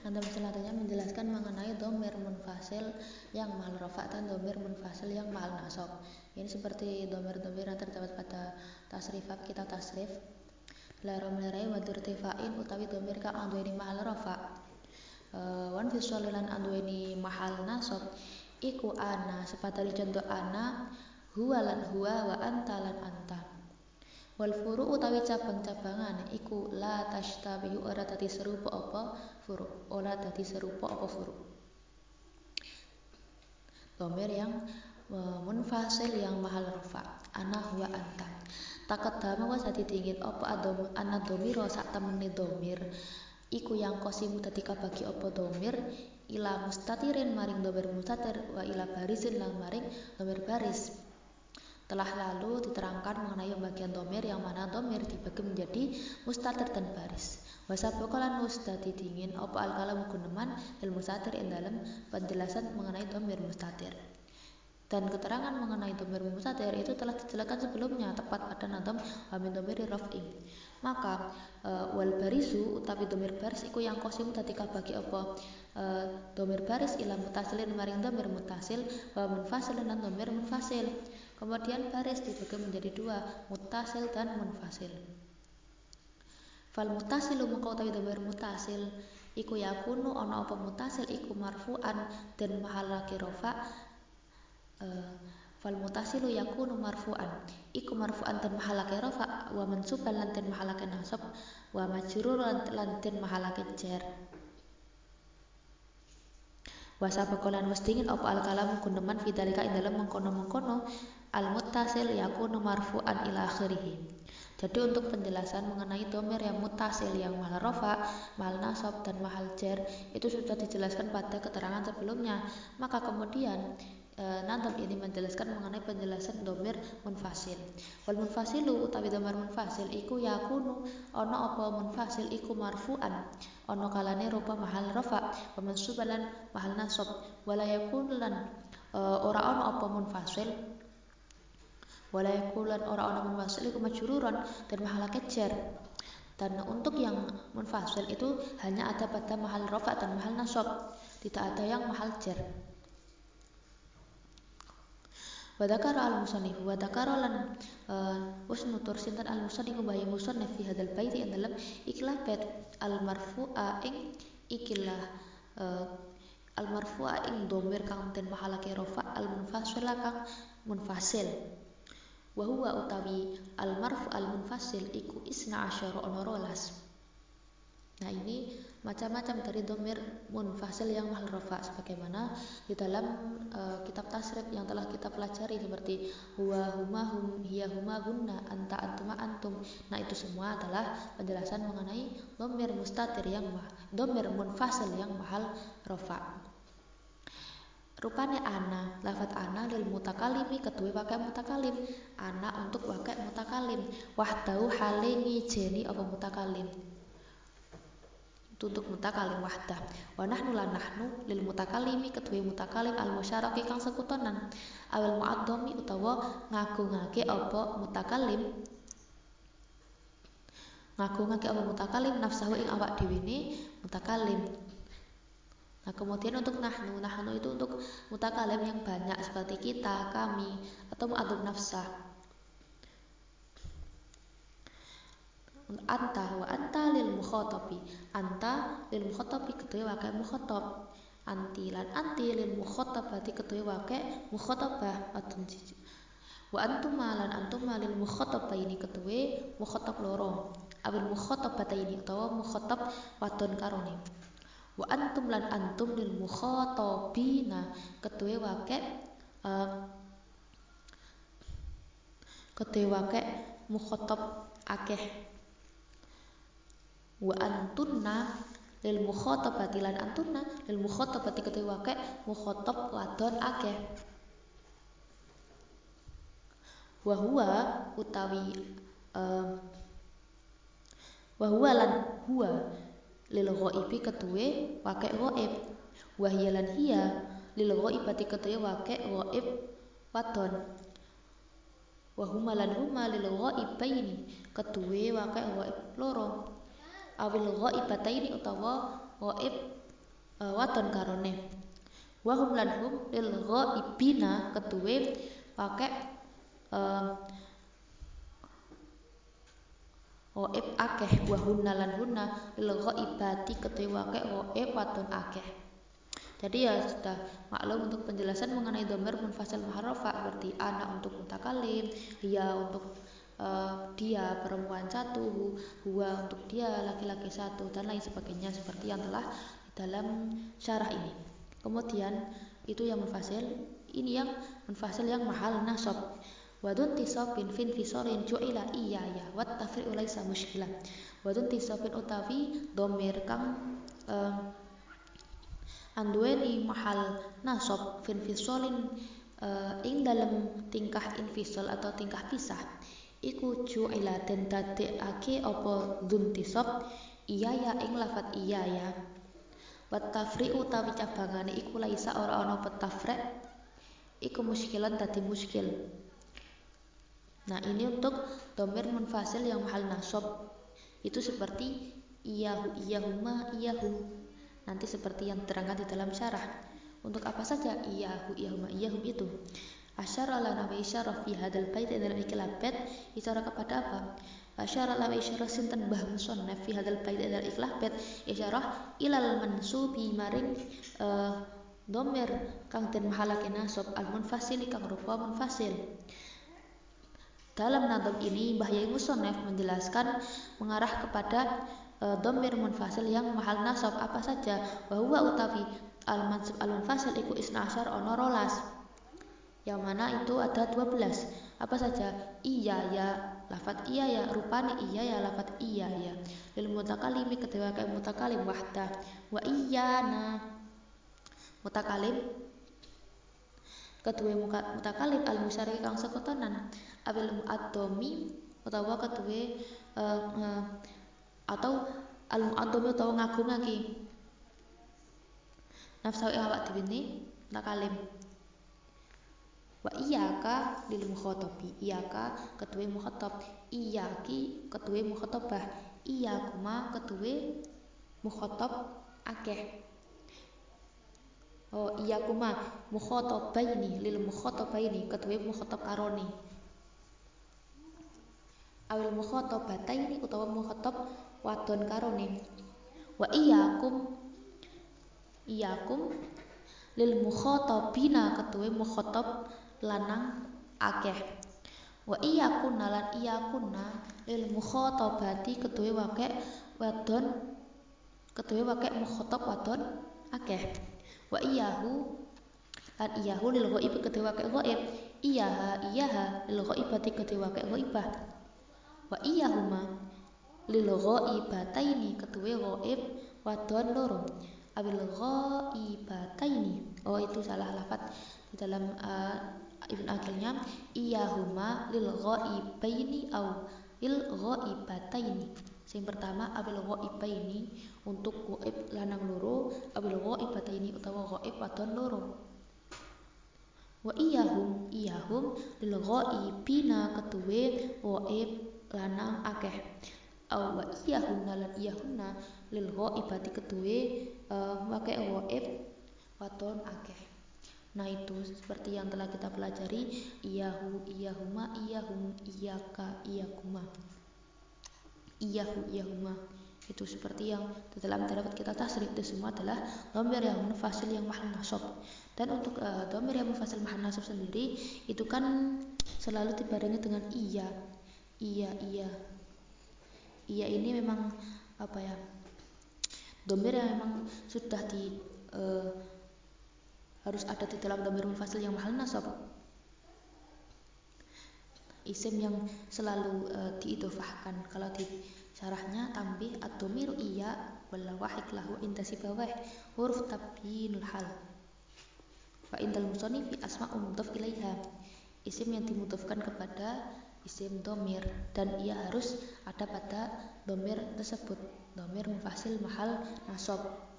Nanti selanjutnya menjelaskan mengenai domir munfasil yang mahal rofa dan domir munfasil yang mahal nasab. Ini seperti domir-domir yang terdapat pada tasrifat kita tasrif. Lara melerai wadur tifain utawi domir kang anduweni mahal rofa. Uh, wan visualilan anduweni mahal nasab iku ana sepatali contoh ana huwa lan huwa wa anta lan anta wal furu utawi cabang-cabangan iku la tashtabihu ora dadi serupa apa furu ora dadi serupa apa furu. Domir yang e, munfasil yang mahal rafa ana huwa anta. Dama wa dadi dingin apa adom ana domiro sak temene domir iku yang kosimu dadi kabagi apa domir ila mustatirin maring domir mustatir wa ila barisin lan maring domir baris telah lalu diterangkan mengenai pembagian domir yang mana domir dibagi menjadi mustatir dan baris. Bahasa bokolan mustati dingin opo al kalam guneman ilmu mustatir in dalam penjelasan mengenai domir mustatir. Dan keterangan mengenai domir mustatir itu telah dijelaskan sebelumnya tepat pada nadom wamin domir raf'i. Maka e, wal barisu utawi domir baris iku yang kosim tatika bagi opo e, domir baris ilam mutasilin maring domir mutasil wa munfasilin dan domir munfasil. Kemudian baris dibagi menjadi dua, mutasil dan munfasil. Fal mutasilu mengkau tawi dhamir mutasil iku yakunu ana apa mutasil iku marfu'an dan mahalake rofa uh, fal mutasilu yakunu marfu'an iku marfu'an dan mahalake rofa wa mansuban lan den nasab wa majruran lan den mahalake wa sabakolan wis dingin apa al kalam guneman fidalika ing dalam mengkono-mengkono Al-muttasil yakunu marfu'an ila akhirih. Jadi untuk penjelasan mengenai domir yang mutasil yang mahal rofa, mahal nasab, dan mahal jar itu sudah dijelaskan pada keterangan sebelumnya. Maka kemudian e, nanti ini menjelaskan mengenai penjelasan domir munfasil. Wal munfasilu utawi domir munfasil iku yakunu ono apa munfasil iku marfu'an ono kalane rupa mahal rofa, pemansubalan mahal nasab, wala yakunu lan ora ono apa munfasil. Wala yakulan orang orang munfasil iku majruran dan mahala kejar. Dan untuk yang munfasil itu hanya ada pada mahal rofa dan mahal nasab. Tidak ada yang mahal jar Al musannif wadakar lan uh, wis nutur sinten al musannif bayi musannif fi hadal baiti ing dalam ikilah bait al marfu'a ing ikilah uh, al marfu'a ing domir kang ten mahalake rofa al munfasil kang munfasil. Wa huwa utawi al marfu al munfasil iku isna asyara ana rolas Nah ini macam-macam dari domir munfasil yang mahal rofa sebagaimana di dalam uh, kitab tasrif yang telah kita pelajari seperti huwa huma hum hiya huma hunna anta antuma antum. Nah itu semua adalah penjelasan mengenai domir mustatir yang domir munfasil yang mahal rofa. Rupanya ana, lafat ana lil mutakalimi kedua pakai mutakalim. Ana untuk pakai mutakalim. Wahdahu hale ngijeni apa mutakalim. Untuk mutakalim wahdah. Wa nahnu lan nahnu lil mutakalimi kedua mutakalim al musyaraki kang sekutonan. Awal muaddomi utawa ngagungake apa mutakalim ngagungake apa mutakalim nafsahu ing awak dhewe mutakalim Nah, kemudian untuk nahnu, nahnu itu untuk mutakalim yang banyak seperti kita, kami, atau mu'adzab nafsah. Anta wa anta lil mukhatabi. Anta lil mukhatabi kedua wakai mukhatab. Anti lan anti lil mukhatabati kedua wakai mukhatabah atun Wa antuma lan antuma lil ini kedua mukhatab loro. Abil ini utawa mukhatab wadon karone wa antum lan antum lil mukhatabina kedue wake uh, kedue wake mukhatab akeh wa antunna lil mukhatabati lan antunna lil mukhatabati kedue wake mukhatab wadon akeh. Wa huwa utawi wa huwa lan huwa lil ghaibi ketuwe wake ghaib. Wa hiya lan hiya lil ghaibati ketuwe wake ghaib wadon. Wa huma lan huma lil ghaibaini ketuwe wake ghaib loro awil ghaibataini utawa ghaib uh, waton karone. Wahum lan hum lil ghaibina ketuwe pakai uh, Ghaib akeh. Wa hunna lan hunna lil ketuwe pakai ghaib waton akeh. Jadi ya sudah maklum untuk penjelasan mengenai domir munfasil maharofa berarti anak untuk mutakalim, dia untuk uh, dia perempuan satu, huwa untuk dia laki-laki satu dan lain sebagainya seperti yang telah dalam syarah ini. Kemudian itu yang munfasil, ini yang munfasil yang mahal nasab. Wadun tisabin fin fisorin ju'ila iya ya wat tafri'u laisa muskilah. Wadun tisabin utawi domir kang uh, mahal nasab fin fisolin uh, ing dalam tingkah infisol atau tingkah pisah iku ju'ila den dadekake apa dzuntisab iya ya ing lafat iya ya. Wat tafri utawi cabangane iku laisa ora ana petafrek. Iku muskilan tadi muskil. Nah ini untuk domir munfasil yang mahal nasab. Itu seperti iyahu iyahuma iyahu. Nanti seperti yang terangkan di dalam syarah. Untuk apa saja? Iyahu iyahuma iyahum itu? Asyara lana wa isyarah fi hadal bait dalam ikhlas bait kepada apa? Asyara lana isyarah sinten bah musannaf fi hadal bait dalam ikhlas bait ilal mansubi maring uh, kang den mahalake nasab al munfasil kang rupa munfasil. Dalam nadam ini Bahya Musonef menjelaskan mengarah kepada e, domir munfasil yang mahal nasab apa saja bahwa utawi al mansub al munfasil iku isna asyar ono rolas yang mana itu ada 12 apa saja? Iya ya lafat iya ya rupani iya ya lafat iya ya. Lil mutakalimi ketika kayak mutakalim wahda. Wa iya na. Mutakalim kedua mutakalim al musyari kang sekotonan. Abil muaddomi utawa kedua uh, uh, atau al mu'adzam utawa ngagungake. Nafsu awak ne nakalim wa iyaka lil mukhatabi iyaka ketuwe mukhatab iyaki ketuwe mukhatabah iyakuma ketuwe mukhatab akeh. Oh iya kuma mukhatabaini lil mukhatabaini ketuwe mukhatab karone. Awil mukhatabataini utawa mukhatab wadon karone. Wa iyakum iyakum lil mukhatabina ketuwe mukhatab lanang akeh. Wa iyakunna lan iyakunna lil mukhatabati ketuwe wake wadon ketuwe wake mukhatab wadon akeh. Wa iyahu lan iyahu lil ghaib ketuwe wake ghaib. Iyaha iyaha lil ghaibati ketuwe wake ghaibah. Wa iyahuma lil ghaibataini ketuwe ghaib wadon loro. Abil ghaibataini oh itu salah lafat di dalam uh, Ibn Akilnya iyahuma lil ghaibaini au lil ghaibataini. Sing pertama abil ghaibaini untuk ghaib lanang loro abil ghaibataini utawa ghaib wadon loro. Wa iyahum iyahum lil ghaibina ketuwe ghaib lanang akeh. Au wa iyahunna lan iyahunna lil ghaibati ketuwe uh, wake ghaib waton akeh Nah itu seperti yang telah kita pelajari. Iyahu, iyahuma, iyahum, iyaka, iyakuma. Iyahu, iyahuma. Itu seperti yang di dalam dapat kita tasrif Itu semua adalah domir yang mufasil yang mahal nasab. Dan untuk uh, domir yang mufasil mahal nasab sendiri Itu kan selalu dibarengi dengan iya. Iya, iya. Iya ini memang apa ya domir yang memang sudah di uh, harus ada di dalam domir munfasil yang mahal nasab. Isim yang selalu uh, diidofahkan. Kalau di syarahnya tambih ad-domiru iya wala wahid lahu inda sibawah huruf tabyinul hal. Wa indal musonifi asma'u mudhaf ilaiha. Isim yang dimudhafkan kepada isim domir. Dan ia harus ada pada domir tersebut. Domir mufasil mahal nasob